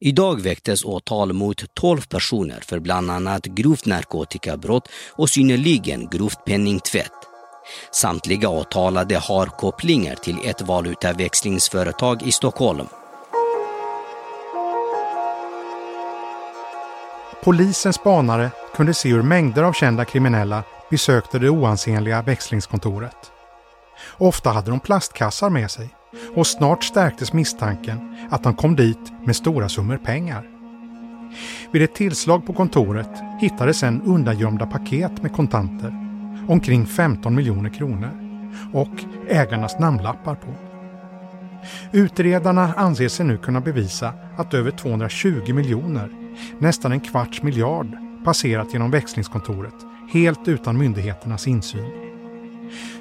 Idag väcktes åtal mot 12 personer för bland annat grovt narkotikabrott och synnerligen grovt penningtvätt. Samtliga åtalade har kopplingar till ett valutaväxlingsföretag i Stockholm. Polisens spanare kunde se hur mängder av kända kriminella besökte det oansenliga växlingskontoret. Ofta hade de plastkassar med sig och snart stärktes misstanken att han kom dit med stora summor pengar. Vid ett tillslag på kontoret hittades en undangömda paket med kontanter, omkring 15 miljoner kronor och ägarnas namnlappar på. Utredarna anser sig nu kunna bevisa att över 220 miljoner, nästan en kvarts miljard, passerat genom växlingskontoret helt utan myndigheternas insyn.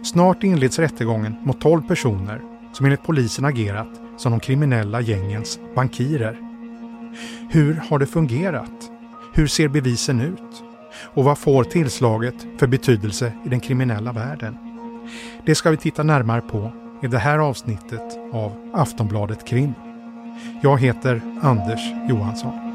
Snart inleds rättegången mot 12 personer som enligt polisen agerat som de kriminella gängens bankirer. Hur har det fungerat? Hur ser bevisen ut? Och vad får tillslaget för betydelse i den kriminella världen? Det ska vi titta närmare på i det här avsnittet av Aftonbladet Krim. Jag heter Anders Johansson.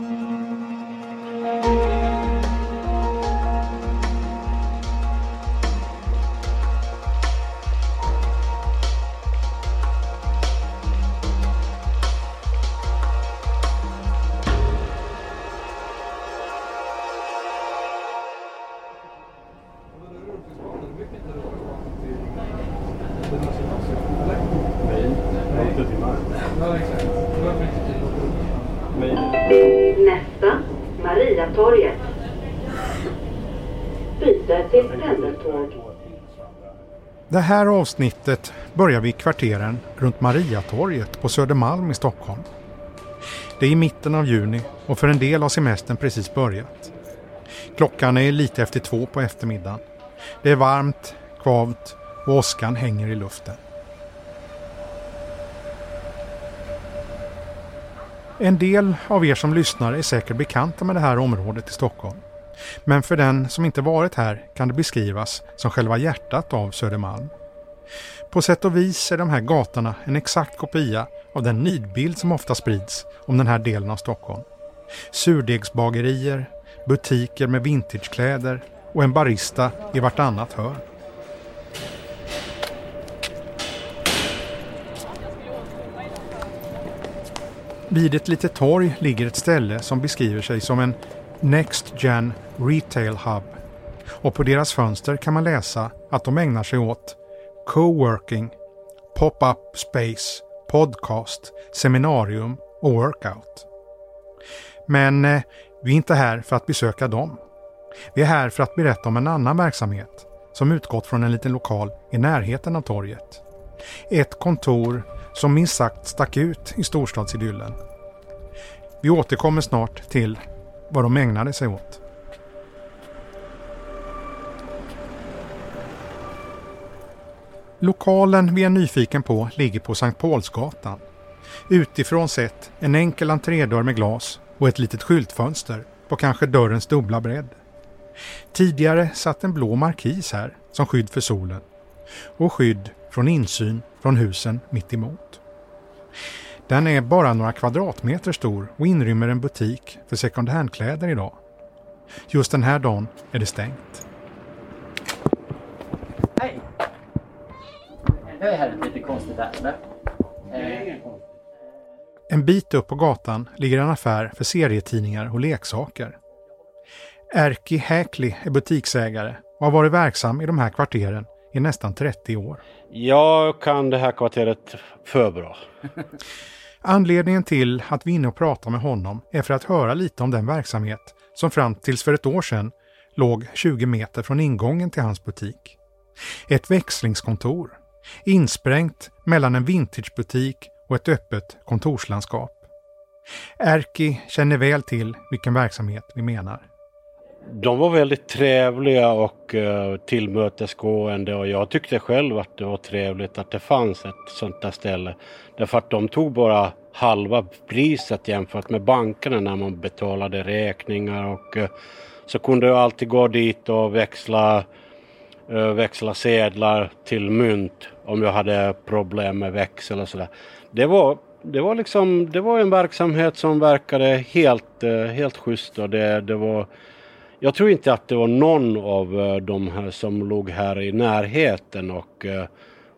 Här avsnittet börjar vi i kvarteren runt Mariatorget på Södermalm i Stockholm. Det är i mitten av juni och för en del har semestern precis börjat. Klockan är lite efter två på eftermiddagen. Det är varmt, kvavt och åskan hänger i luften. En del av er som lyssnar är säkert bekanta med det här området i Stockholm. Men för den som inte varit här kan det beskrivas som själva hjärtat av Södermalm. På sätt och vis är de här gatorna en exakt kopia av den nidbild som ofta sprids om den här delen av Stockholm. Surdegsbagerier, butiker med vintagekläder och en barista i vartannat hörn. Vid ett litet torg ligger ett ställe som beskriver sig som en Next Gen Retail Hub. Och på deras fönster kan man läsa att de ägnar sig åt coworking, pop-up space, podcast, seminarium och workout. Men eh, vi är inte här för att besöka dem. Vi är här för att berätta om en annan verksamhet som utgått från en liten lokal i närheten av torget. Ett kontor som minst sagt stack ut i storstadsidyllen. Vi återkommer snart till vad de ägnade sig åt. Lokalen vi är nyfiken på ligger på Sankt Paulsgatan. Utifrån sett en enkel entrédörr med glas och ett litet skyltfönster på kanske dörrens dubbla bredd. Tidigare satt en blå markis här som skydd för solen och skydd från insyn från husen mitt emot. Den är bara några kvadratmeter stor och inrymmer en butik för second hand-kläder idag. Just den här dagen är det stängt. Det är här ett lite konstigt ärende. Eh, En bit upp på gatan ligger en affär för serietidningar och leksaker. Erki Häkli är butiksägare och har varit verksam i de här kvarteren i nästan 30 år. Jag kan det här kvarteret för bra. Anledningen till att vi är inne och pratar med honom är för att höra lite om den verksamhet som fram tills för ett år sedan låg 20 meter från ingången till hans butik. Ett växlingskontor, insprängt mellan en vintagebutik och ett öppet kontorslandskap. Erki känner väl till vilken verksamhet vi menar. De var väldigt trevliga och eh, tillmötesgående och jag tyckte själv att det var trevligt att det fanns ett sånt där ställe. Därför att de tog bara halva priset jämfört med bankerna när man betalade räkningar och eh, så kunde jag alltid gå dit och växla, eh, växla sedlar till mynt om jag hade problem med växel och sådär. Det var det var liksom, det var en verksamhet som verkade helt, eh, helt schysst och det, det var jag tror inte att det var någon av eh, de här som låg här i närheten och eh,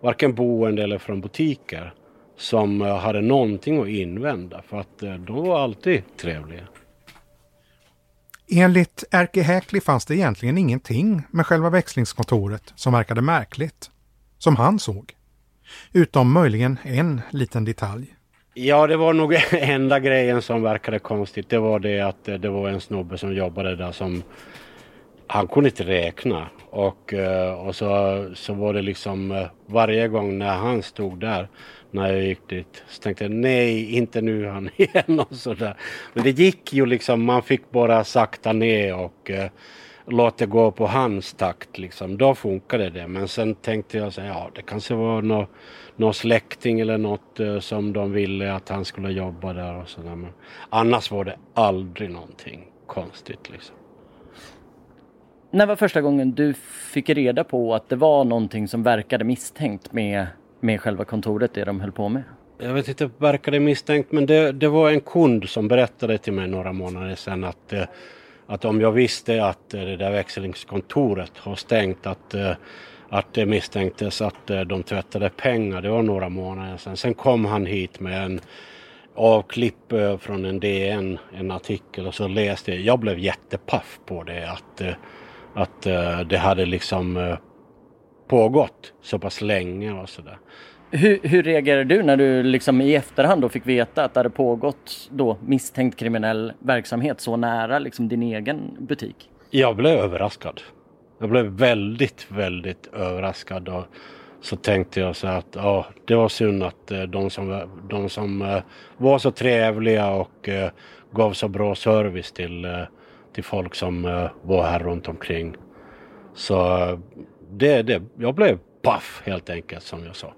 varken boende eller från butiker som hade någonting att invända för att de var alltid trevliga. Enligt Erke Häkli fanns det egentligen ingenting med själva växlingskontoret som verkade märkligt, som han såg. Utom möjligen en liten detalj. Ja, det var nog enda grejen som verkade konstigt. Det var det att eh, det var en snubbe som jobbade där som han kunde inte räkna. Och, eh, och så, så var det liksom eh, varje gång när han stod där när jag gick dit så tänkte jag nej, inte nu han igen och sådär. Men det gick ju liksom, man fick bara sakta ner och låt det gå på hans takt liksom. Då funkade det. Men sen tänkte jag så ja det kanske var någon släkting eller något eh, som de ville att han skulle jobba där och sådär. Men annars var det aldrig någonting konstigt liksom. När var första gången du fick reda på att det var någonting som verkade misstänkt med, med själva kontoret, det de höll på med? Jag vet inte, verkade misstänkt, men det, det var en kund som berättade till mig några månader sedan att, eh, att om jag visste att eh, det där växlingskontoret har stängt, att eh, att det misstänktes att eh, de tvättade pengar. Det var några månader sedan. Sen kom han hit med en avklipp från en DN, en artikel och så läste jag. Jag blev jättepaff på det att, att det hade liksom pågått så pass länge och sådär. Hur, hur reagerade du när du liksom i efterhand då fick veta att det hade pågått då misstänkt kriminell verksamhet så nära liksom din egen butik? Jag blev överraskad. Jag blev väldigt, väldigt överraskad och så tänkte jag så att ja, det var synd att eh, de som, de som eh, var så trevliga och eh, gav så bra service till, till folk som var här runt omkring. Så det, det, jag blev paff helt enkelt som jag sa.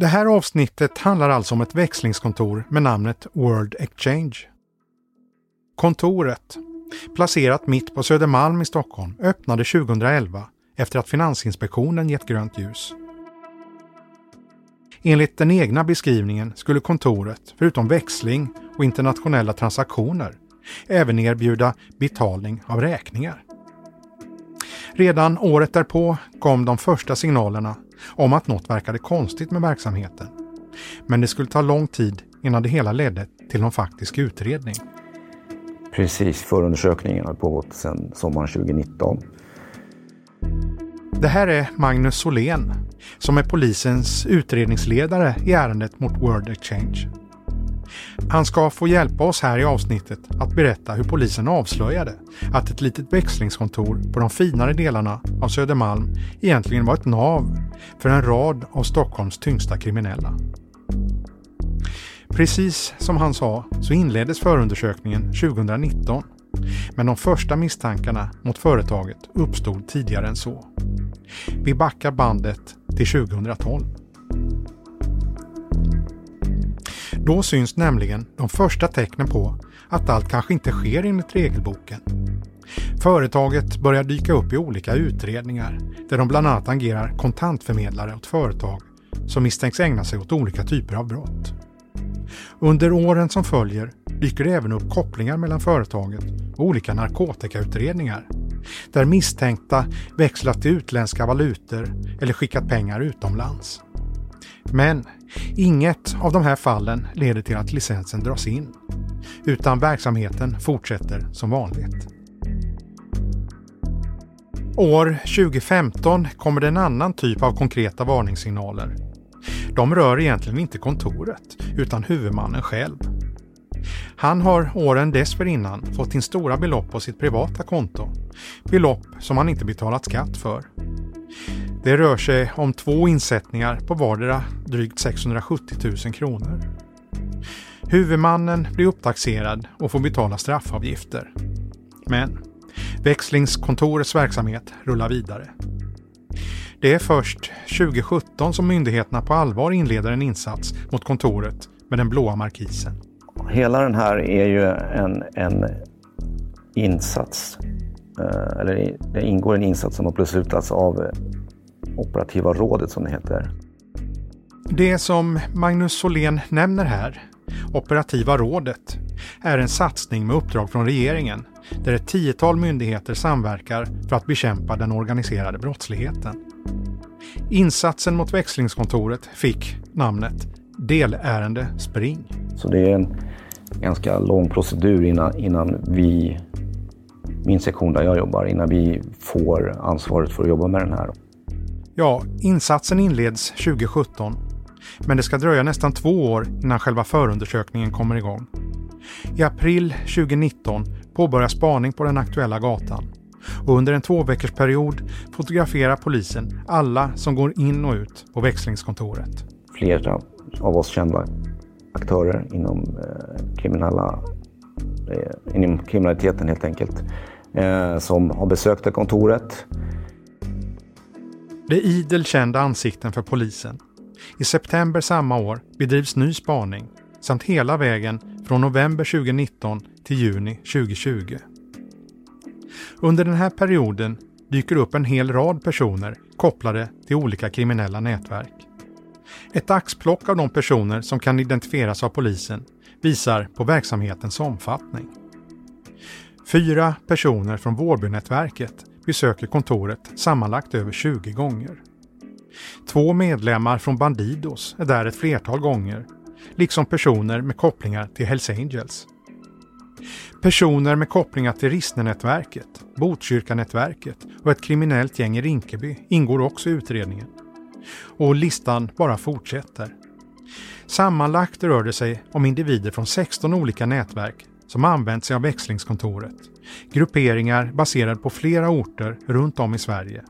Det här avsnittet handlar alltså om ett växlingskontor med namnet World Exchange. Kontoret, placerat mitt på Södermalm i Stockholm, öppnade 2011 efter att Finansinspektionen gett grönt ljus. Enligt den egna beskrivningen skulle kontoret, förutom växling och internationella transaktioner, även erbjuda betalning av räkningar. Redan året därpå kom de första signalerna om att något verkade konstigt med verksamheten. Men det skulle ta lång tid innan det hela ledde till någon faktisk utredning. Precis, förundersökningen har pågått sedan sommaren 2019. Det här är Magnus Solén som är polisens utredningsledare i ärendet mot World Exchange. Han ska få hjälpa oss här i avsnittet att berätta hur polisen avslöjade att ett litet växlingskontor på de finare delarna av Södermalm egentligen var ett nav för en rad av Stockholms tyngsta kriminella. Precis som han sa så inleddes förundersökningen 2019 men de första misstankarna mot företaget uppstod tidigare än så. Vi backar bandet till 2012. Då syns nämligen de första tecknen på att allt kanske inte sker enligt regelboken. Företaget börjar dyka upp i olika utredningar där de bland annat agerar kontantförmedlare åt företag som misstänks ägna sig åt olika typer av brott. Under åren som följer dyker det även upp kopplingar mellan företaget och olika narkotikautredningar där misstänkta växlat till utländska valutor eller skickat pengar utomlands. Men inget av de här fallen leder till att licensen dras in, utan verksamheten fortsätter som vanligt. År 2015 kommer det en annan typ av konkreta varningssignaler. De rör egentligen inte kontoret, utan huvudmannen själv. Han har åren dessförinnan fått in stora belopp på sitt privata konto. Belopp som han inte betalat skatt för. Det rör sig om två insättningar på vardera drygt 670 000 kronor. Huvudmannen blir upptaxerad och får betala straffavgifter. Men växlingskontorets verksamhet rullar vidare. Det är först 2017 som myndigheterna på allvar inleder en insats mot kontoret med den blåa markisen. Hela den här är ju en, en insats eller det ingår en insats som har beslutats av eh, operativa rådet som det heter. Det som Magnus Solén nämner här, Operativa rådet, är en satsning med uppdrag från regeringen där ett tiotal myndigheter samverkar för att bekämpa den organiserade brottsligheten. Insatsen mot växlingskontoret fick namnet Delärende Spring. Så det är en ganska lång procedur innan, innan vi, min sektion där jag jobbar, innan vi får ansvaret för att jobba med den här. Ja, insatsen inleds 2017. Men det ska dröja nästan två år innan själva förundersökningen kommer igång. I april 2019 påbörjas spaning på den aktuella gatan. Och under en tvåveckorsperiod fotograferar polisen alla som går in och ut på växlingskontoret. Flera av oss kända aktörer inom, eh, kriminella, eh, inom kriminaliteten helt enkelt, Eh, som har besökt det kontoret. Det är idel kända ansikten för polisen. I september samma år bedrivs ny spaning samt hela vägen från november 2019 till juni 2020. Under den här perioden dyker upp en hel rad personer kopplade till olika kriminella nätverk. Ett axplock av de personer som kan identifieras av polisen visar på verksamhetens omfattning. Fyra personer från Vårbynätverket besöker kontoret sammanlagt över 20 gånger. Två medlemmar från Bandidos är där ett flertal gånger, liksom personer med kopplingar till Hells Angels. Personer med kopplingar till Rissnenätverket, Botkyrkanätverket och ett kriminellt gäng i Rinkeby ingår också i utredningen. Och listan bara fortsätter. Sammanlagt rör det sig om individer från 16 olika nätverk som använt sig av växlingskontoret. Grupperingar baserade på flera orter runt om i Sverige.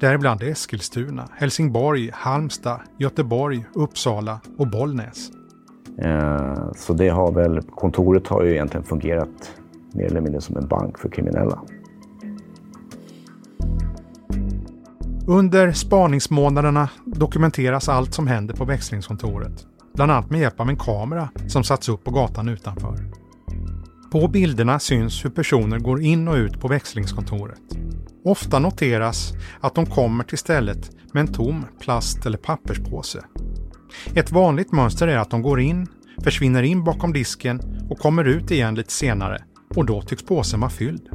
Däribland Eskilstuna, Helsingborg, Halmstad, Göteborg, Uppsala och Bollnäs. Eh, så det har väl, kontoret har ju egentligen fungerat mer eller mindre som en bank för kriminella. Under spaningsmånaderna dokumenteras allt som händer på växlingskontoret. Bland annat med hjälp av en kamera som satts upp på gatan utanför. På bilderna syns hur personer går in och ut på växlingskontoret. Ofta noteras att de kommer till stället med en tom plast eller papperspåse. Ett vanligt mönster är att de går in, försvinner in bakom disken och kommer ut igen lite senare och då tycks påsen vara fylld.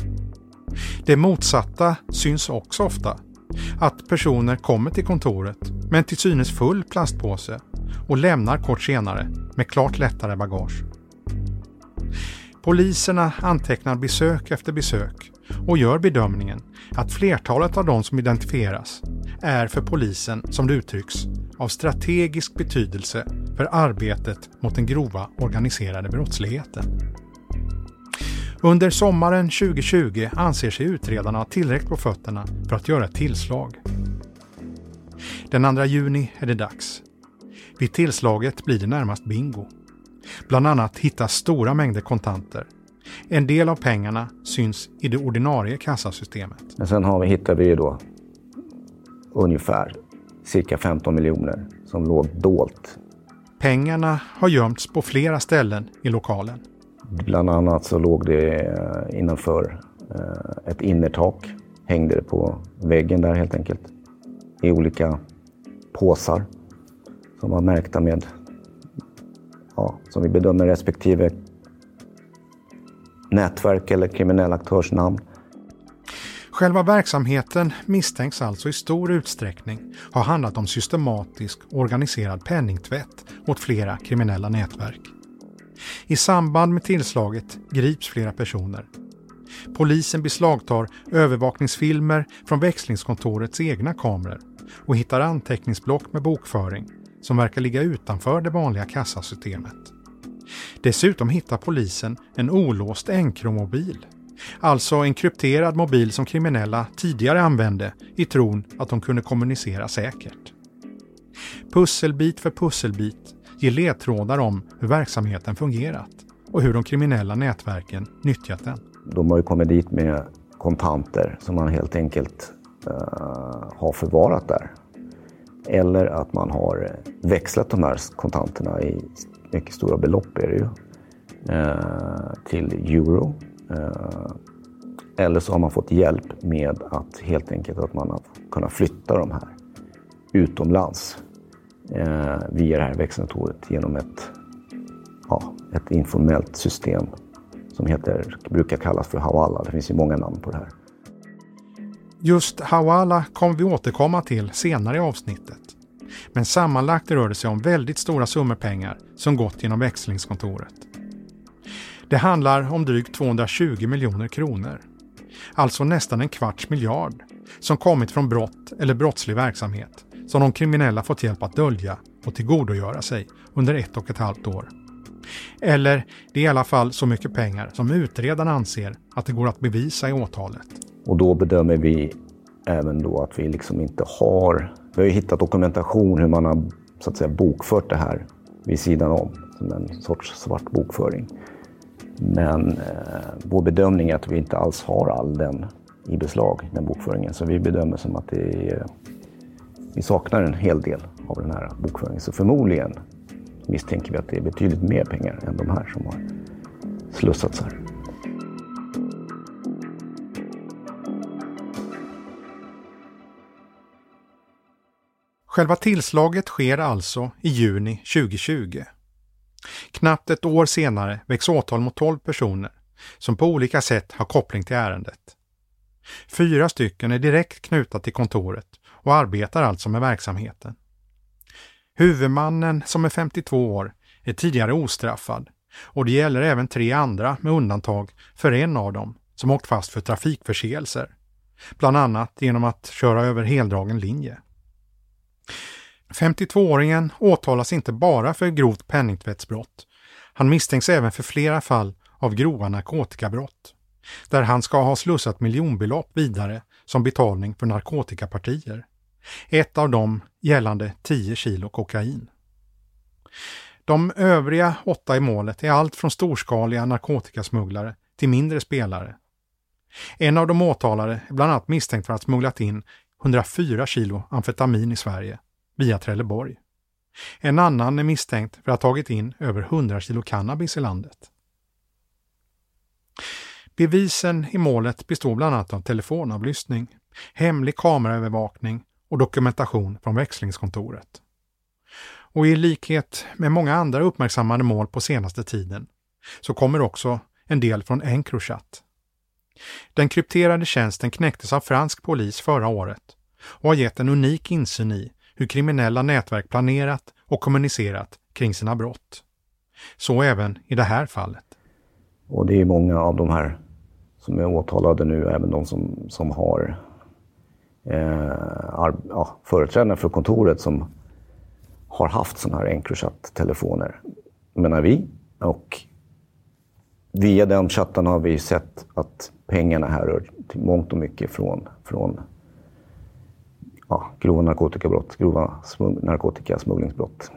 Det motsatta syns också ofta. Att personer kommer till kontoret med en till synes full plastpåse och lämnar kort senare med klart lättare bagage. Poliserna antecknar besök efter besök och gör bedömningen att flertalet av de som identifieras är för polisen, som det uttrycks, av strategisk betydelse för arbetet mot den grova organiserade brottsligheten. Under sommaren 2020 anser sig utredarna ha tillräckligt på fötterna för att göra ett tillslag. Den 2 juni är det dags. Vid tillslaget blir det närmast bingo. Bland annat hittas stora mängder kontanter. En del av pengarna syns i det ordinarie kassasystemet. Men sen har vi, hittar vi ju då ungefär cirka 15 miljoner som låg dolt. Pengarna har gömts på flera ställen i lokalen. Bland annat så låg det eh, innanför eh, ett innertak. Hängde det på väggen där helt enkelt. I olika påsar som var märkta med, ja, som vi bedömer respektive nätverk eller kriminell aktörs namn. Själva verksamheten misstänks alltså i stor utsträckning ha handlat om systematisk organiserad penningtvätt mot flera kriminella nätverk. I samband med tillslaget grips flera personer. Polisen beslagtar övervakningsfilmer från växlingskontorets egna kameror och hittar anteckningsblock med bokföring som verkar ligga utanför det vanliga kassasystemet. Dessutom hittar polisen en olåst enkromobil. Alltså en krypterad mobil som kriminella tidigare använde i tron att de kunde kommunicera säkert. Pusselbit för pusselbit ger ledtrådar om hur verksamheten fungerat och hur de kriminella nätverken nyttjat den. De har ju kommit dit med kontanter som man helt enkelt uh, har förvarat där. Eller att man har växlat de här kontanterna i mycket stora belopp är det ju, eh, till euro. Eh, eller så har man fått hjälp med att helt enkelt att man har kunnat flytta de här utomlands eh, via det här växelkontoret genom ett, ja, ett informellt system som heter, brukar kallas för Hawala. Det finns ju många namn på det här. Just Hawala kommer vi återkomma till senare i avsnittet. Men sammanlagt rör det sig om väldigt stora summor pengar som gått genom växlingskontoret. Det handlar om drygt 220 miljoner kronor. Alltså nästan en kvarts miljard som kommit från brott eller brottslig verksamhet som de kriminella fått hjälp att dölja och tillgodogöra sig under ett och ett halvt år. Eller det är i alla fall så mycket pengar som utredarna anser att det går att bevisa i åtalet. Och då bedömer vi även då att vi liksom inte har... Vi har ju hittat dokumentation hur man har så att säga bokfört det här vid sidan om, som en sorts svart bokföring. Men eh, vår bedömning är att vi inte alls har all den i beslag, den bokföringen. Så vi bedömer som att det är, vi saknar en hel del av den här bokföringen. Så förmodligen misstänker vi att det är betydligt mer pengar än de här som har slussats här. Själva tillslaget sker alltså i juni 2020. Knappt ett år senare väcks åtal mot 12 personer som på olika sätt har koppling till ärendet. Fyra stycken är direkt knutna till kontoret och arbetar alltså med verksamheten. Huvudmannen, som är 52 år, är tidigare ostraffad och det gäller även tre andra med undantag för en av dem som åkt fast för trafikförseelser, bland annat genom att köra över heldragen linje. 52-åringen åtalas inte bara för grovt penningtvättsbrott. Han misstänks även för flera fall av grova narkotikabrott, där han ska ha slussat miljonbelopp vidare som betalning för narkotikapartier. Ett av dem gällande 10 kilo kokain. De övriga åtta i målet är allt från storskaliga narkotikasmugglare till mindre spelare. En av de åtalade är bland annat misstänkt för att smugglat in 104 kilo amfetamin i Sverige via Trelleborg. En annan är misstänkt för att ha tagit in över 100 kilo cannabis i landet. Bevisen i målet består bland annat av telefonavlyssning, hemlig kameraövervakning och dokumentation från växlingskontoret. Och i likhet med många andra uppmärksammade mål på senaste tiden så kommer också en del från Encrochat. Den krypterade tjänsten knäcktes av fransk polis förra året och har gett en unik insyn i hur kriminella nätverk planerat och kommunicerat kring sina brott. Så även i det här fallet. Och det är många av de här som är åtalade nu, även de som, som har eh, ja, företrädare för kontoret som har haft sådana här Encrochat-telefoner, menar vi. Och via de chattarna har vi sett att pengarna härrör till mångt och mycket från, från ja, grova narkotikabrott, grova smugg, narkotikasmugglingsbrott.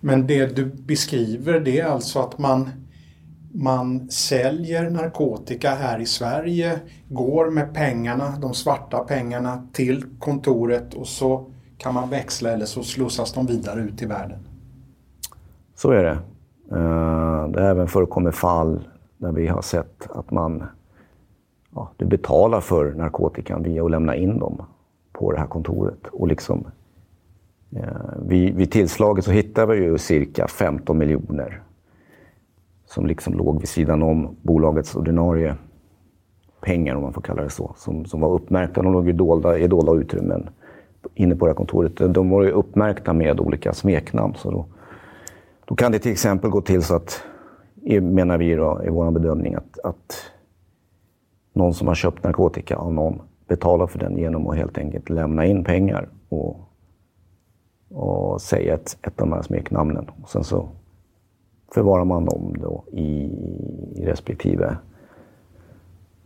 Men det du beskriver det är alltså att man, man säljer narkotika här i Sverige, går med pengarna, de svarta pengarna till kontoret och så kan man växla eller så slussas de vidare ut i världen. Så är det. Eh, det har även förekommit fall där vi har sett att man ja, du betalar för narkotikan via att lämna in dem på det här kontoret. Och liksom, eh, vid, vid tillslaget så hittade vi ju cirka 15 miljoner som liksom låg vid sidan om bolagets ordinarie pengar, om man får kalla det så, som, som var uppmärkta. De låg ju dolda, i dolda utrymmen inne på det här kontoret. De var ju uppmärkta med olika smeknamn. Så då, då kan det till exempel gå till så att, menar vi då, i vår bedömning, att, att någon som har köpt narkotika av någon betalar för den genom att helt enkelt lämna in pengar och, och säga ett, ett av de här smeknamnen. Och sen så förvarar man dem då i, i respektive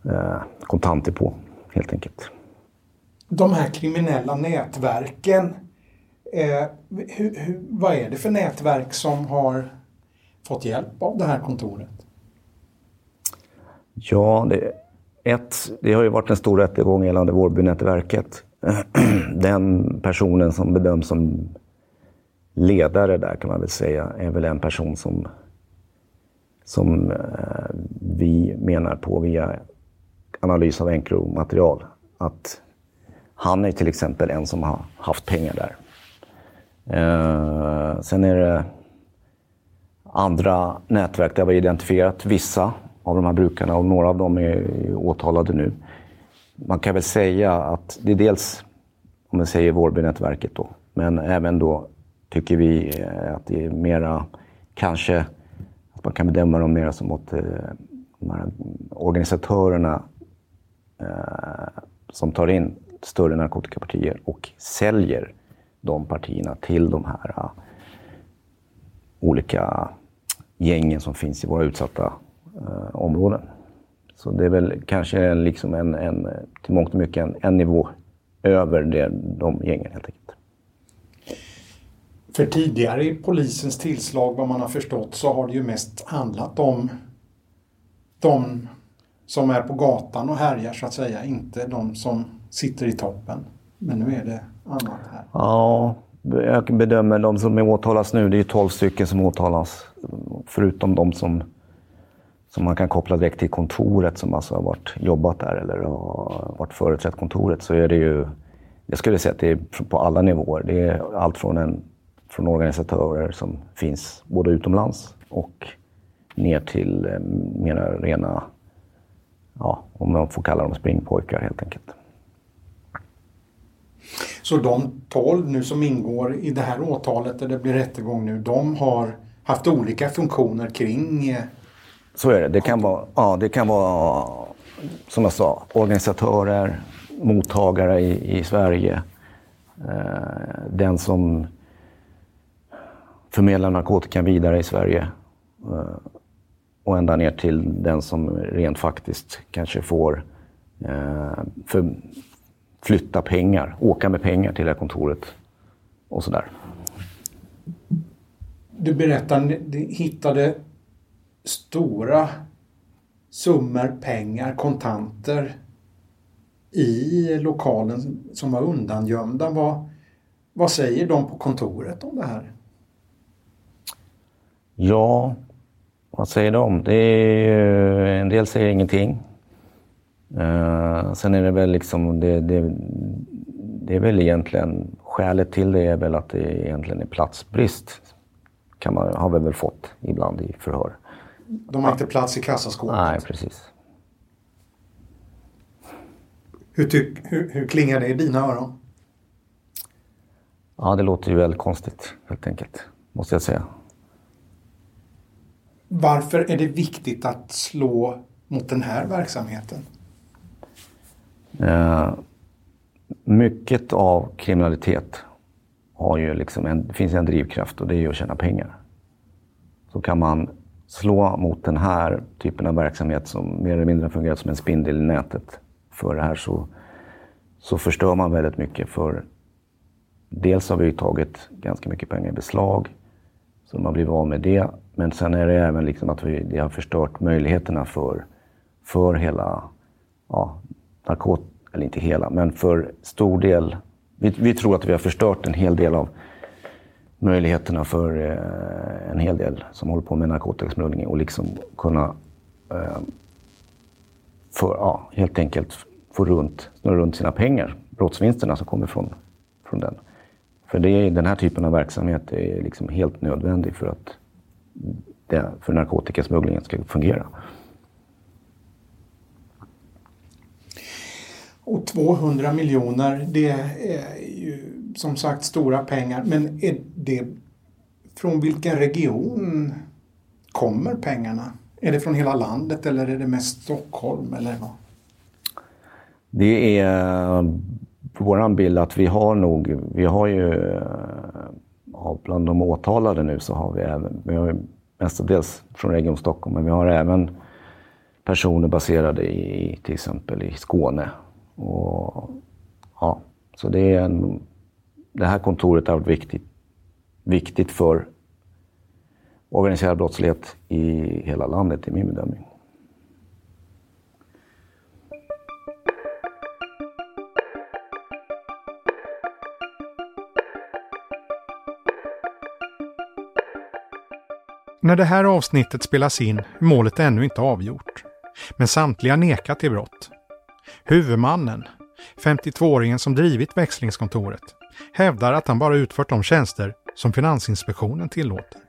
eh, kontantdepå helt enkelt. De här kriminella nätverken, eh, hur, hur, vad är det för nätverk som har fått hjälp av det här kontoret? Ja, det, ett, det har ju varit en stor rättegång gällande Vårbynätverket. Den personen som bedöms som ledare där kan man väl säga är väl en person som som eh, vi menar på via analys av Encro-material att han är till exempel en som har haft pengar där. Eh, sen är det andra nätverk där vi har identifierat vissa av de här brukarna och några av dem är åtalade nu. Man kan väl säga att det är dels, om man säger Vårbynätverket då, men även då tycker vi eh, att det är mera, kanske, att man kan bedöma dem mera som åt eh, de här organisatörerna eh, som tar in större narkotikapartier och säljer de partierna till de här uh, olika gängen som finns i våra utsatta uh, områden. Så det är väl kanske liksom en, en, till mångt och mycket en, en nivå över det, de gängen helt enkelt. För tidigare i polisens tillslag, vad man har förstått, så har det ju mest handlat om de som är på gatan och härjar så att säga, inte de som sitter i toppen. Men nu är det annat här. Ja, jag bedömer de som åtalas nu, det är 12 stycken som åtalas. Förutom de som, som man kan koppla direkt till kontoret som alltså har varit, jobbat där eller har varit företrätt kontoret så är det ju, jag skulle säga att det är på alla nivåer. Det är allt från, en, från organisatörer som finns både utomlands och ner till eh, mera rena, ja, om man får kalla dem springpojkar helt enkelt. Så de 12 nu som ingår i det här åtalet där det blir rättegång nu, de har haft olika funktioner kring... Eh, Så är det. Det kan vara, ja, det kan vara som jag sa, organisatörer, mottagare i, i Sverige. Eh, den som förmedlar narkotikan vidare i Sverige. Eh, och ända ner till den som rent faktiskt kanske får eh, för, flytta pengar, åka med pengar till det här kontoret och sådär. Du berättar att ni hittade stora summor pengar, kontanter i lokalen som var undangömda. Vad, vad säger de på kontoret om det här? Ja, vad säger de? Det är, en del säger ingenting. Uh, sen är det väl liksom, det, det, det, är väl egentligen, skälet till det är väl att det egentligen är platsbrist. Kan man, har vi väl fått ibland i förhör. De har inte plats i kassaskåpet? Nej, precis. Hur, tyck, hur, hur klingar det i dina öron? Ja, det låter ju väldigt konstigt helt enkelt, måste jag säga. Varför är det viktigt att slå mot den här verksamheten? Eh, mycket av kriminalitet har ju liksom en, finns en drivkraft och det är ju att tjäna pengar. Så kan man slå mot den här typen av verksamhet som mer eller mindre fungerar som en spindel i nätet för det här så, så förstör man väldigt mycket. För dels har vi tagit ganska mycket pengar i beslag, så man blir av med det. Men sen är det även liksom att vi, det har förstört möjligheterna för, för hela ja, narkot eller inte hela, men för stor del. Vi, vi, tror att vi har förstört en hel del av möjligheterna för eh, en hel del som håller på med narkotikasmuggling och liksom kunna eh, för, ja, helt enkelt få runt, snurra runt sina pengar, brottsvinsterna som kommer från, från den. För det är, den här typen av verksamhet är liksom helt nödvändig för att det, för narkotikasmugglingen ska fungera. Och 200 miljoner, det är ju som sagt stora pengar. Men är det från vilken region kommer pengarna? Är det från hela landet eller är det mest Stockholm eller vad? Det är eh, vår bild att vi har nog, vi har ju eh, bland de åtalade nu så har vi även, vi har mestadels från Region Stockholm, men vi har även personer baserade i till exempel i Skåne och, ja, så det, är en, det här kontoret har varit viktigt, viktigt för organiserad brottslighet i hela landet, i min bedömning. När det här avsnittet spelas in är målet ännu inte avgjort. Men samtliga nekar till brott. Huvudmannen, 52-åringen som drivit växlingskontoret, hävdar att han bara utfört de tjänster som Finansinspektionen tillåter.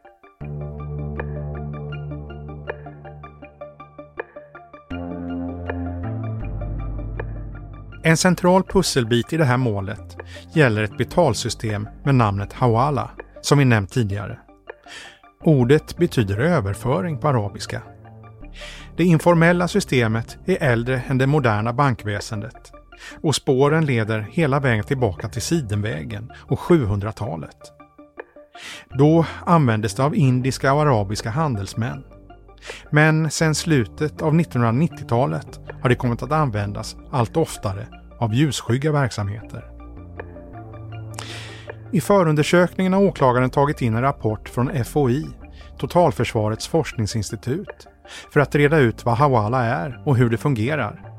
En central pusselbit i det här målet gäller ett betalsystem med namnet Hawala, som vi nämnt tidigare. Ordet betyder överföring på arabiska. Det informella systemet är äldre än det moderna bankväsendet och spåren leder hela vägen tillbaka till Sidenvägen och 700-talet. Då användes det av indiska och arabiska handelsmän. Men sedan slutet av 1990-talet har det kommit att användas allt oftare av ljusskygga verksamheter. I förundersökningen har åklagaren tagit in en rapport från FOI, Totalförsvarets forskningsinstitut, för att reda ut vad Hawala är och hur det fungerar.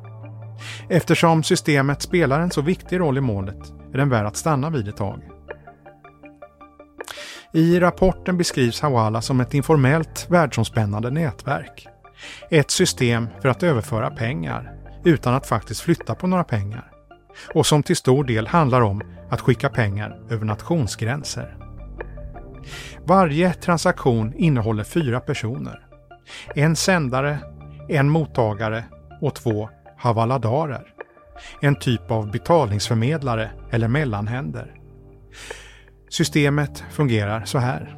Eftersom systemet spelar en så viktig roll i målet är den värd att stanna vid ett tag. I rapporten beskrivs Hawala som ett informellt världsomspännande nätverk. Ett system för att överföra pengar utan att faktiskt flytta på några pengar. Och som till stor del handlar om att skicka pengar över nationsgränser. Varje transaktion innehåller fyra personer. En sändare, en mottagare och två havaladarer. En typ av betalningsförmedlare eller mellanhänder. Systemet fungerar så här.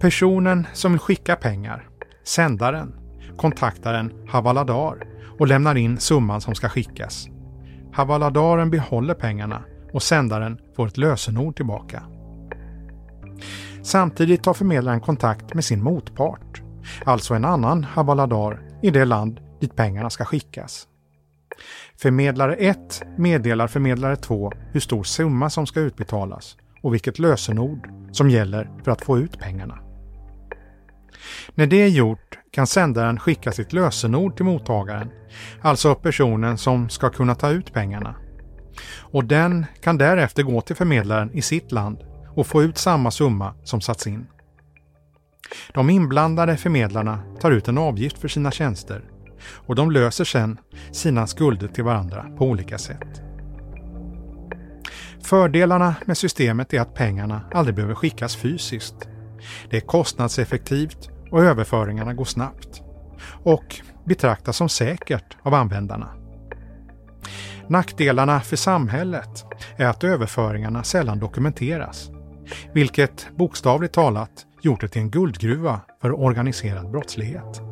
Personen som vill skicka pengar, sändaren, kontaktar en havaladar och lämnar in summan som ska skickas. Havaladaren behåller pengarna och sändaren får ett lösenord tillbaka. Samtidigt tar förmedlaren kontakt med sin motpart, alltså en annan havaladar i det land dit pengarna ska skickas. Förmedlare 1 meddelar förmedlare 2 hur stor summa som ska utbetalas och vilket lösenord som gäller för att få ut pengarna. När det är gjort kan sändaren skicka sitt lösenord till mottagaren, alltså personen som ska kunna ta ut pengarna. Och den kan därefter gå till förmedlaren i sitt land och få ut samma summa som satts in. De inblandade förmedlarna tar ut en avgift för sina tjänster och de löser sedan sina skulder till varandra på olika sätt. Fördelarna med systemet är att pengarna aldrig behöver skickas fysiskt. Det är kostnadseffektivt och överföringarna går snabbt. Och betraktas som säkert av användarna. Nackdelarna för samhället är att överföringarna sällan dokumenteras, vilket bokstavligt talat gjort det till en guldgruva för organiserad brottslighet.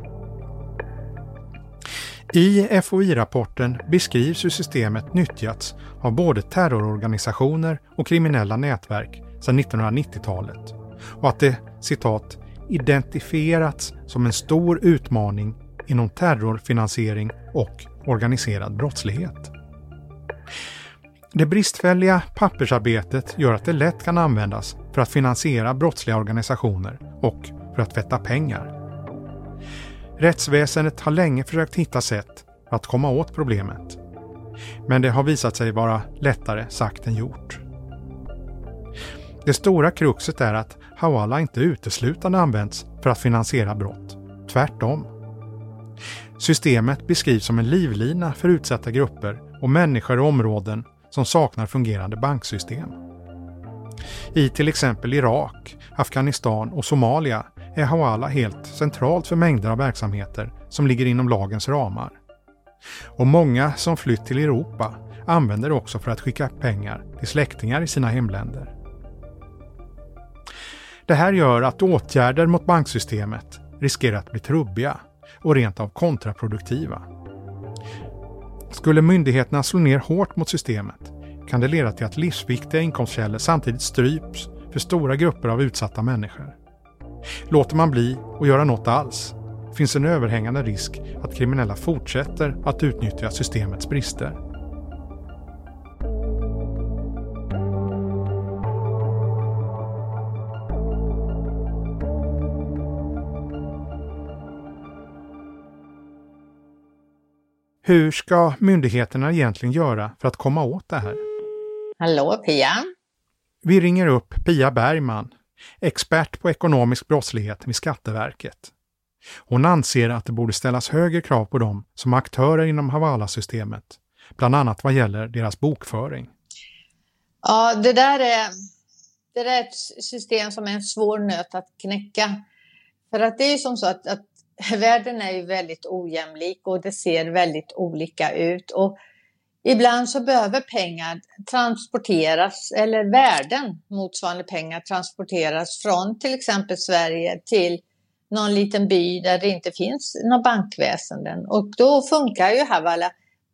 I FOI-rapporten beskrivs hur systemet nyttjats av både terrororganisationer och kriminella nätverk sedan 1990-talet och att det citat identifierats som en stor utmaning inom terrorfinansiering och organiserad brottslighet. Det bristfälliga pappersarbetet gör att det lätt kan användas för att finansiera brottsliga organisationer och för att tvätta pengar. Rättsväsendet har länge försökt hitta sätt att komma åt problemet. Men det har visat sig vara lättare sagt än gjort. Det stora kruxet är att Hawala inte uteslutande används för att finansiera brott. Tvärtom. Systemet beskrivs som en livlina för utsatta grupper och människor i områden som saknar fungerande banksystem. I till exempel Irak, Afghanistan och Somalia är Hawala helt centralt för mängder av verksamheter som ligger inom lagens ramar. Och många som flytt till Europa använder det också för att skicka pengar till släktingar i sina hemländer. Det här gör att åtgärder mot banksystemet riskerar att bli trubbiga och rent av kontraproduktiva. Skulle myndigheterna slå ner hårt mot systemet kan det leda till att livsviktiga inkomstkällor samtidigt stryps för stora grupper av utsatta människor. Låter man bli att göra något alls finns en överhängande risk att kriminella fortsätter att utnyttja systemets brister. Hur ska myndigheterna egentligen göra för att komma åt det här? Hallå Pia! Vi ringer upp Pia Bergman, expert på ekonomisk brottslighet vid Skatteverket. Hon anser att det borde ställas högre krav på dem som aktörer inom Havala-systemet, bland annat vad gäller deras bokföring. Ja, det där är, det där är ett system som är en svår nöt att knäcka. För att det är ju som så att, att världen är ju väldigt ojämlik och det ser väldigt olika ut. Och ibland så behöver pengar transporteras, eller värden motsvarande pengar transporteras från till exempel Sverige till någon liten by där det inte finns några bankväsenden. Och då funkar ju Havala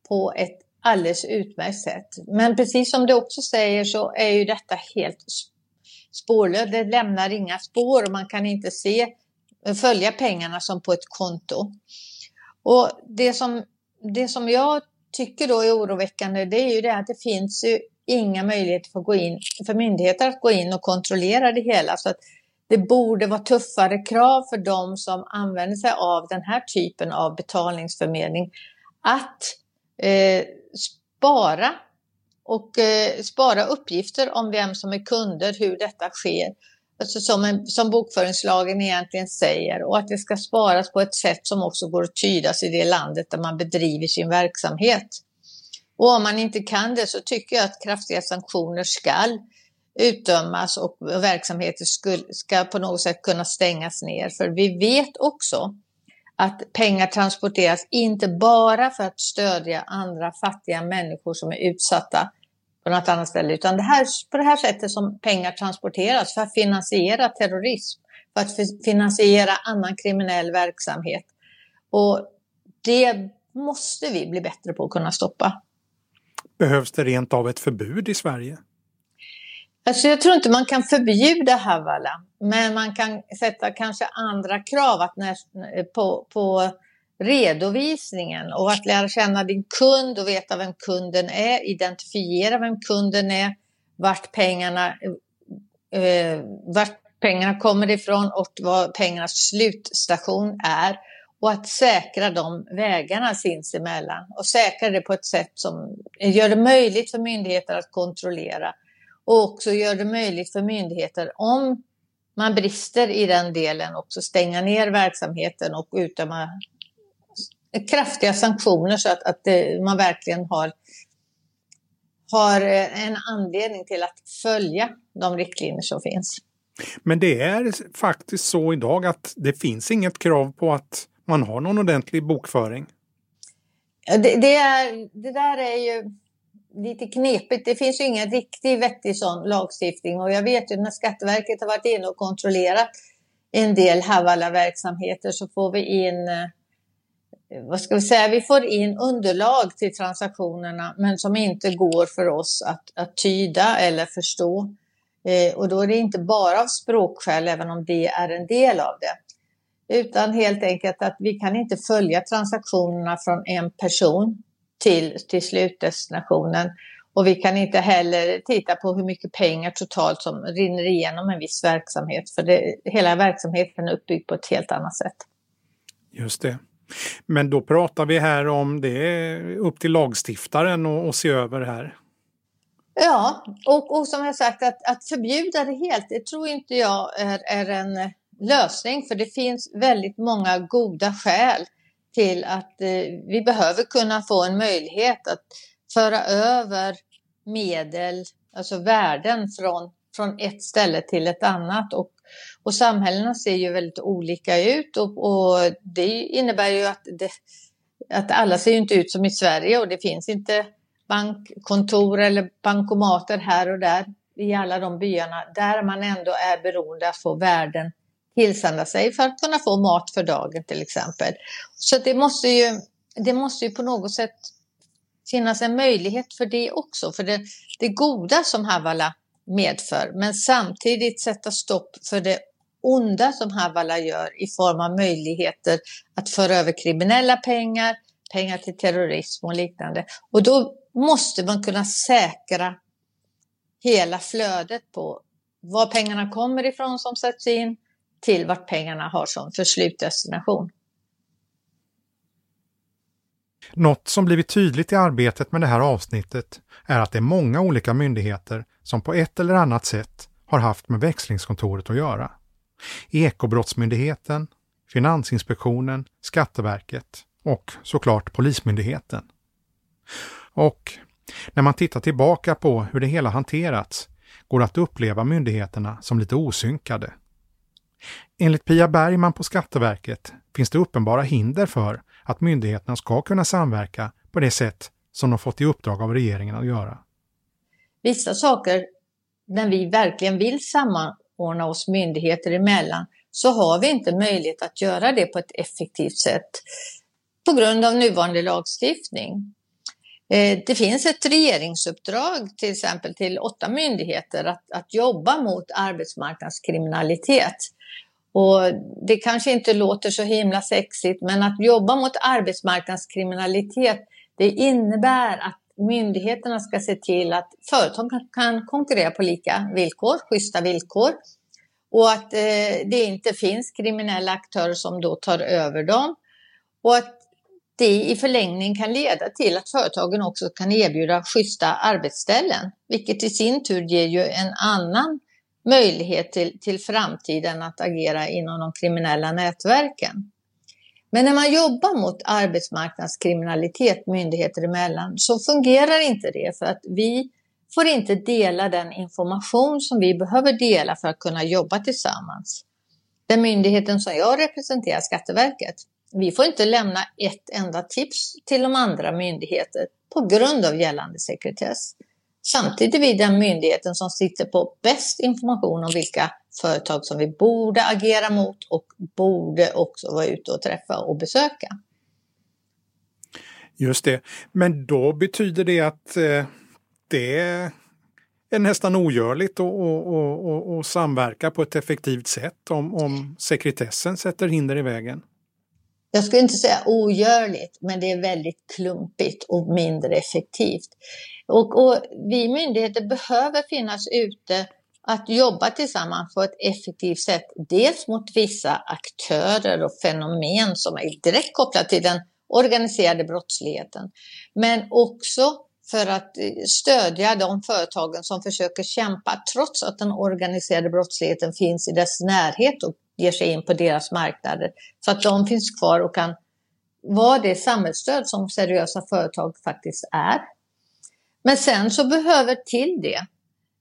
på ett alldeles utmärkt sätt. Men precis som du också säger så är ju detta helt spårlöst. Det lämnar inga spår och man kan inte se, följa pengarna som på ett konto. Och det som, det som jag tycker då är oroväckande det är ju det att det finns ju inga möjligheter för, gå in, för myndigheter att gå in och kontrollera det hela. Så att det borde vara tuffare krav för de som använder sig av den här typen av betalningsförmedling att eh, spara och eh, spara uppgifter om vem som är kunder, hur detta sker. Alltså som, en, som bokföringslagen egentligen säger och att det ska sparas på ett sätt som också går att tydas i det landet där man bedriver sin verksamhet. Och om man inte kan det så tycker jag att kraftiga sanktioner skall utdömas och verksamheter ska på något sätt kunna stängas ner. För vi vet också att pengar transporteras inte bara för att stödja andra fattiga människor som är utsatta på något annat ställe, utan det här, på det här sättet som pengar transporteras för att finansiera terrorism, för att finansiera annan kriminell verksamhet. Och det måste vi bli bättre på att kunna stoppa. Behövs det rent av ett förbud i Sverige? Alltså jag tror inte man kan förbjuda Havala, men man kan sätta kanske andra krav att när, på, på redovisningen och att lära känna din kund och veta vem kunden är, identifiera vem kunden är, vart pengarna, eh, vart pengarna kommer ifrån och vad pengarnas slutstation är. Och att säkra de vägarna sinsemellan och säkra det på ett sätt som gör det möjligt för myndigheter att kontrollera. Och också gör det möjligt för myndigheter om man brister i den delen också stänga ner verksamheten och utdöma kraftiga sanktioner så att, att det, man verkligen har, har en anledning till att följa de riktlinjer som finns. Men det är faktiskt så idag att det finns inget krav på att man har någon ordentlig bokföring. Det, det, är, det där är ju lite knepigt. Det finns ju ingen riktigt vettig sån lagstiftning och jag vet ju när Skatteverket har varit inne och kontrollerat en del Havala-verksamheter så får vi in eh, Eh, vad ska vi säga, vi får in underlag till transaktionerna men som inte går för oss att, att tyda eller förstå. Eh, och då är det inte bara av språkskäl, även om det är en del av det. Utan helt enkelt att vi kan inte följa transaktionerna från en person till, till slutdestinationen. Och vi kan inte heller titta på hur mycket pengar totalt som rinner igenom en viss verksamhet. För det, hela verksamheten är uppbyggd på ett helt annat sätt. Just det. Men då pratar vi här om det är upp till lagstiftaren att se över här. Ja, och, och som jag sagt att, att förbjuda det helt, det tror inte jag är, är en lösning. För det finns väldigt många goda skäl till att eh, vi behöver kunna få en möjlighet att föra över medel, alltså värden från, från ett ställe till ett annat. Och, och samhällena ser ju väldigt olika ut och, och det innebär ju att, det, att alla ser inte ut som i Sverige och det finns inte bankkontor eller bankomater här och där i alla de byarna där man ändå är beroende att få värden tillsända sig för att kunna få mat för dagen till exempel. Så det måste ju, det måste ju på något sätt finnas en möjlighet för det också, för det, det goda som Havala medför, men samtidigt sätta stopp för det onda som Havala gör i form av möjligheter att föra över kriminella pengar, pengar till terrorism och liknande. Och då måste man kunna säkra hela flödet på var pengarna kommer ifrån som sätts in, till vart pengarna har som förslutdestination. Något som blivit tydligt i arbetet med det här avsnittet är att det är många olika myndigheter som på ett eller annat sätt har haft med växlingskontoret att göra. Ekobrottsmyndigheten, Finansinspektionen, Skatteverket och såklart Polismyndigheten. Och när man tittar tillbaka på hur det hela hanterats går det att uppleva myndigheterna som lite osynkade. Enligt Pia Bergman på Skatteverket finns det uppenbara hinder för att myndigheterna ska kunna samverka på det sätt som de fått i uppdrag av regeringen att göra. Vissa saker, när vi verkligen vill samordna oss myndigheter emellan, så har vi inte möjlighet att göra det på ett effektivt sätt på grund av nuvarande lagstiftning. Eh, det finns ett regeringsuppdrag till exempel till åtta myndigheter att, att jobba mot arbetsmarknadskriminalitet. Och det kanske inte låter så himla sexigt men att jobba mot arbetsmarknadskriminalitet det innebär att myndigheterna ska se till att företag kan konkurrera på lika villkor, schyssta villkor. Och att eh, det inte finns kriminella aktörer som då tar över dem. Och att det i förlängning kan leda till att företagen också kan erbjuda schyssta arbetsställen, vilket i sin tur ger ju en annan möjlighet till, till framtiden att agera inom de kriminella nätverken. Men när man jobbar mot arbetsmarknadskriminalitet myndigheter emellan så fungerar inte det för att vi får inte dela den information som vi behöver dela för att kunna jobba tillsammans. Den myndigheten som jag representerar, Skatteverket, vi får inte lämna ett enda tips till de andra myndigheter på grund av gällande sekretess. Samtidigt är vi den myndigheten som sitter på bäst information om vilka företag som vi borde agera mot och borde också vara ute och träffa och besöka. Just det, men då betyder det att eh, det är nästan ogörligt att, samverka på ett effektivt sätt om, om sekretessen sätter hinder i vägen? Jag skulle inte säga ogörligt, men det är väldigt klumpigt och mindre effektivt. Och, och vi myndigheter behöver finnas ute att jobba tillsammans på ett effektivt sätt. Dels mot vissa aktörer och fenomen som är direkt kopplade till den organiserade brottsligheten. Men också för att eh, stödja de företagen som försöker kämpa trots att den organiserade brottsligheten finns i dess närhet och ger sig in på deras marknader. Så att de finns kvar och kan vara det samhällsstöd som seriösa företag faktiskt är. Men sen så behöver till det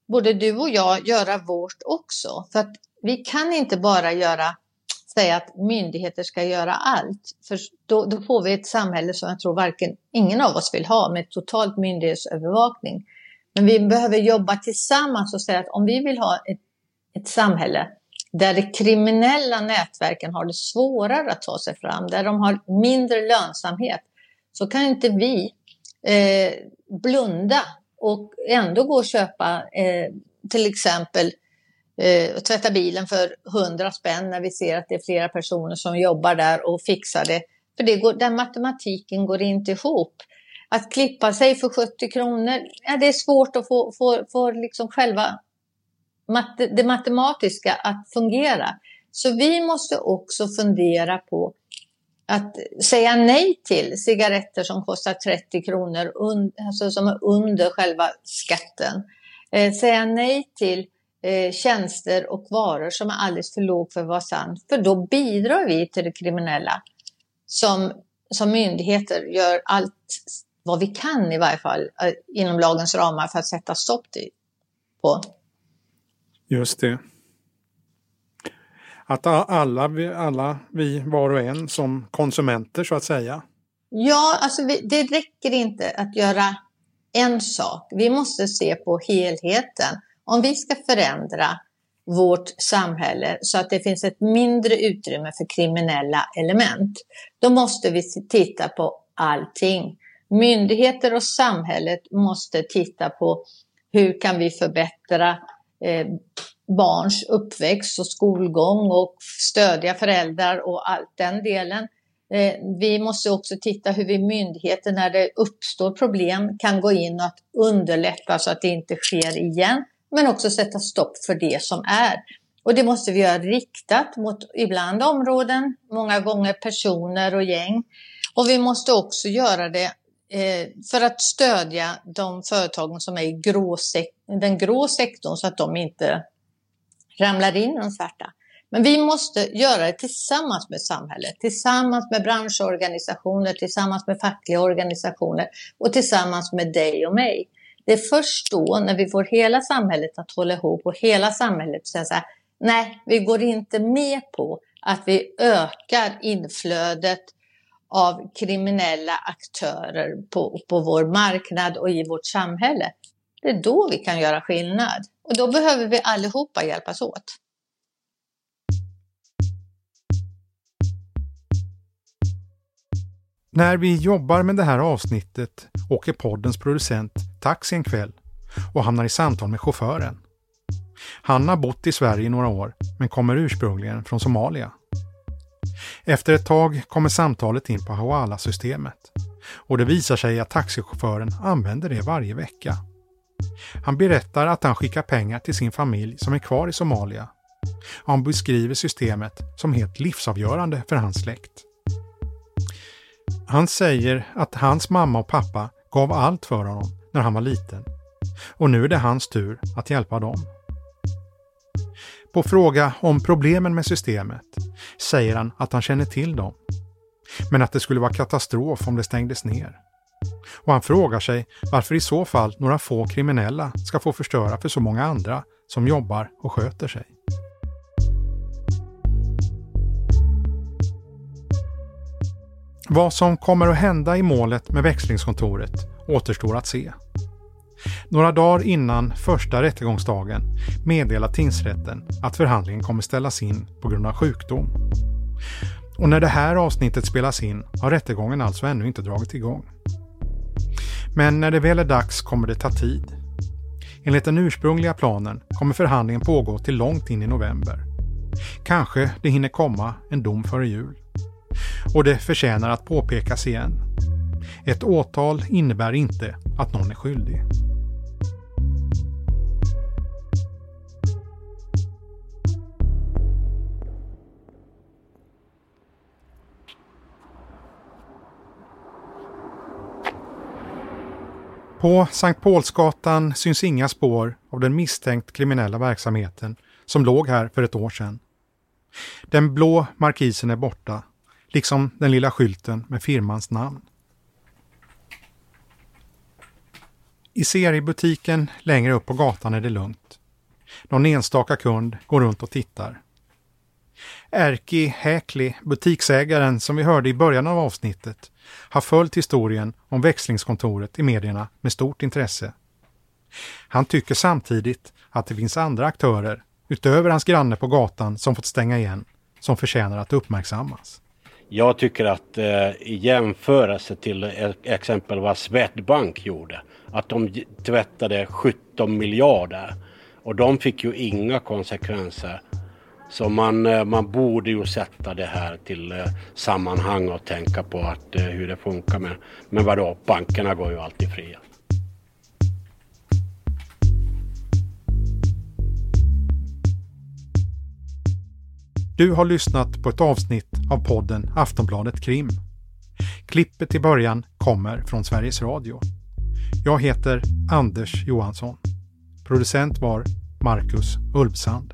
både du och jag göra vårt också. För att vi kan inte bara göra, säga att myndigheter ska göra allt. För då, då får vi ett samhälle som jag tror varken ingen av oss vill ha med totalt myndighetsövervakning. Men vi behöver jobba tillsammans och säga att om vi vill ha ett, ett samhälle där de kriminella nätverken har det svårare att ta sig fram, där de har mindre lönsamhet, så kan inte vi eh, blunda och ändå gå och köpa eh, till exempel eh, tvätta bilen för 100 spänn när vi ser att det är flera personer som jobbar där och fixar det. För det går, den matematiken går inte ihop. Att klippa sig för 70 kronor, ja, det är svårt att få, få, få liksom själva det matematiska att fungera. Så vi måste också fundera på att säga nej till cigaretter som kostar 30 kronor, alltså som är under själva skatten. Eh, säga nej till eh, tjänster och varor som är alldeles för låg för att vara sant. För då bidrar vi till det kriminella. Som, som myndigheter gör allt vad vi kan i varje fall eh, inom lagens ramar för att sätta stopp till, på. Just det. Att alla, alla vi var och en som konsumenter så att säga. Ja, alltså vi, det räcker inte att göra en sak. Vi måste se på helheten. Om vi ska förändra vårt samhälle så att det finns ett mindre utrymme för kriminella element, då måste vi titta på allting. Myndigheter och samhället måste titta på hur kan vi förbättra eh, barns uppväxt och skolgång och stödja föräldrar och allt den delen. Eh, vi måste också titta hur vi myndigheter när det uppstår problem kan gå in och underlätta så att det inte sker igen. Men också sätta stopp för det som är. Och det måste vi göra riktat mot ibland områden, många gånger personer och gäng. Och vi måste också göra det Eh, för att stödja de företagen som är i grå den grå sektorn så att de inte ramlar in i den svarta. Men vi måste göra det tillsammans med samhället, tillsammans med branschorganisationer, tillsammans med fackliga organisationer och tillsammans med dig och mig. Det är först då när vi får hela samhället att hålla ihop och hela samhället säga så här, nej, vi går inte med på att vi ökar inflödet av kriminella aktörer på, på vår marknad och i vårt samhälle. Det är då vi kan göra skillnad. Och då behöver vi allihopa hjälpas åt. När vi jobbar med det här avsnittet åker poddens producent taxi en kväll och hamnar i samtal med chauffören. Han har bott i Sverige i några år men kommer ursprungligen från Somalia. Efter ett tag kommer samtalet in på Hawala-systemet och det visar sig att taxichauffören använder det varje vecka. Han berättar att han skickar pengar till sin familj som är kvar i Somalia. Han beskriver systemet som helt livsavgörande för hans släkt. Han säger att hans mamma och pappa gav allt för honom när han var liten och nu är det hans tur att hjälpa dem. På fråga om problemen med systemet säger han att han känner till dem, men att det skulle vara katastrof om det stängdes ner. Och han frågar sig varför i så fall några få kriminella ska få förstöra för så många andra som jobbar och sköter sig. Vad som kommer att hända i målet med växlingskontoret återstår att se. Några dagar innan första rättegångsdagen meddelar tingsrätten att förhandlingen kommer ställas in på grund av sjukdom. Och när det här avsnittet spelas in har rättegången alltså ännu inte dragit igång. Men när det väl är dags kommer det ta tid. Enligt den ursprungliga planen kommer förhandlingen pågå till långt in i november. Kanske det hinner komma en dom före jul. Och det förtjänar att påpekas igen. Ett åtal innebär inte att någon är skyldig. På Sankt Paulsgatan syns inga spår av den misstänkt kriminella verksamheten som låg här för ett år sedan. Den blå markisen är borta, liksom den lilla skylten med firmans namn. I seriebutiken längre upp på gatan är det lugnt. Någon enstaka kund går runt och tittar. Erki Häkli, butiksägaren som vi hörde i början av avsnittet, har följt historien om växlingskontoret i medierna med stort intresse. Han tycker samtidigt att det finns andra aktörer, utöver hans granne på gatan som fått stänga igen, som förtjänar att uppmärksammas. Jag tycker att eh, i jämförelse till e-, exempel vad Swedbank gjorde, att de tvättade 17 miljarder och de fick ju inga konsekvenser så man, eh, man borde ju sätta det här till eh, sammanhang och tänka på att, eh, hur det funkar. Men, men vadå, bankerna går ju alltid fria. Du har lyssnat på ett avsnitt av podden Aftonbladet Krim. Klippet i början kommer från Sveriges Radio. Jag heter Anders Johansson. Producent var Marcus Ulfsand.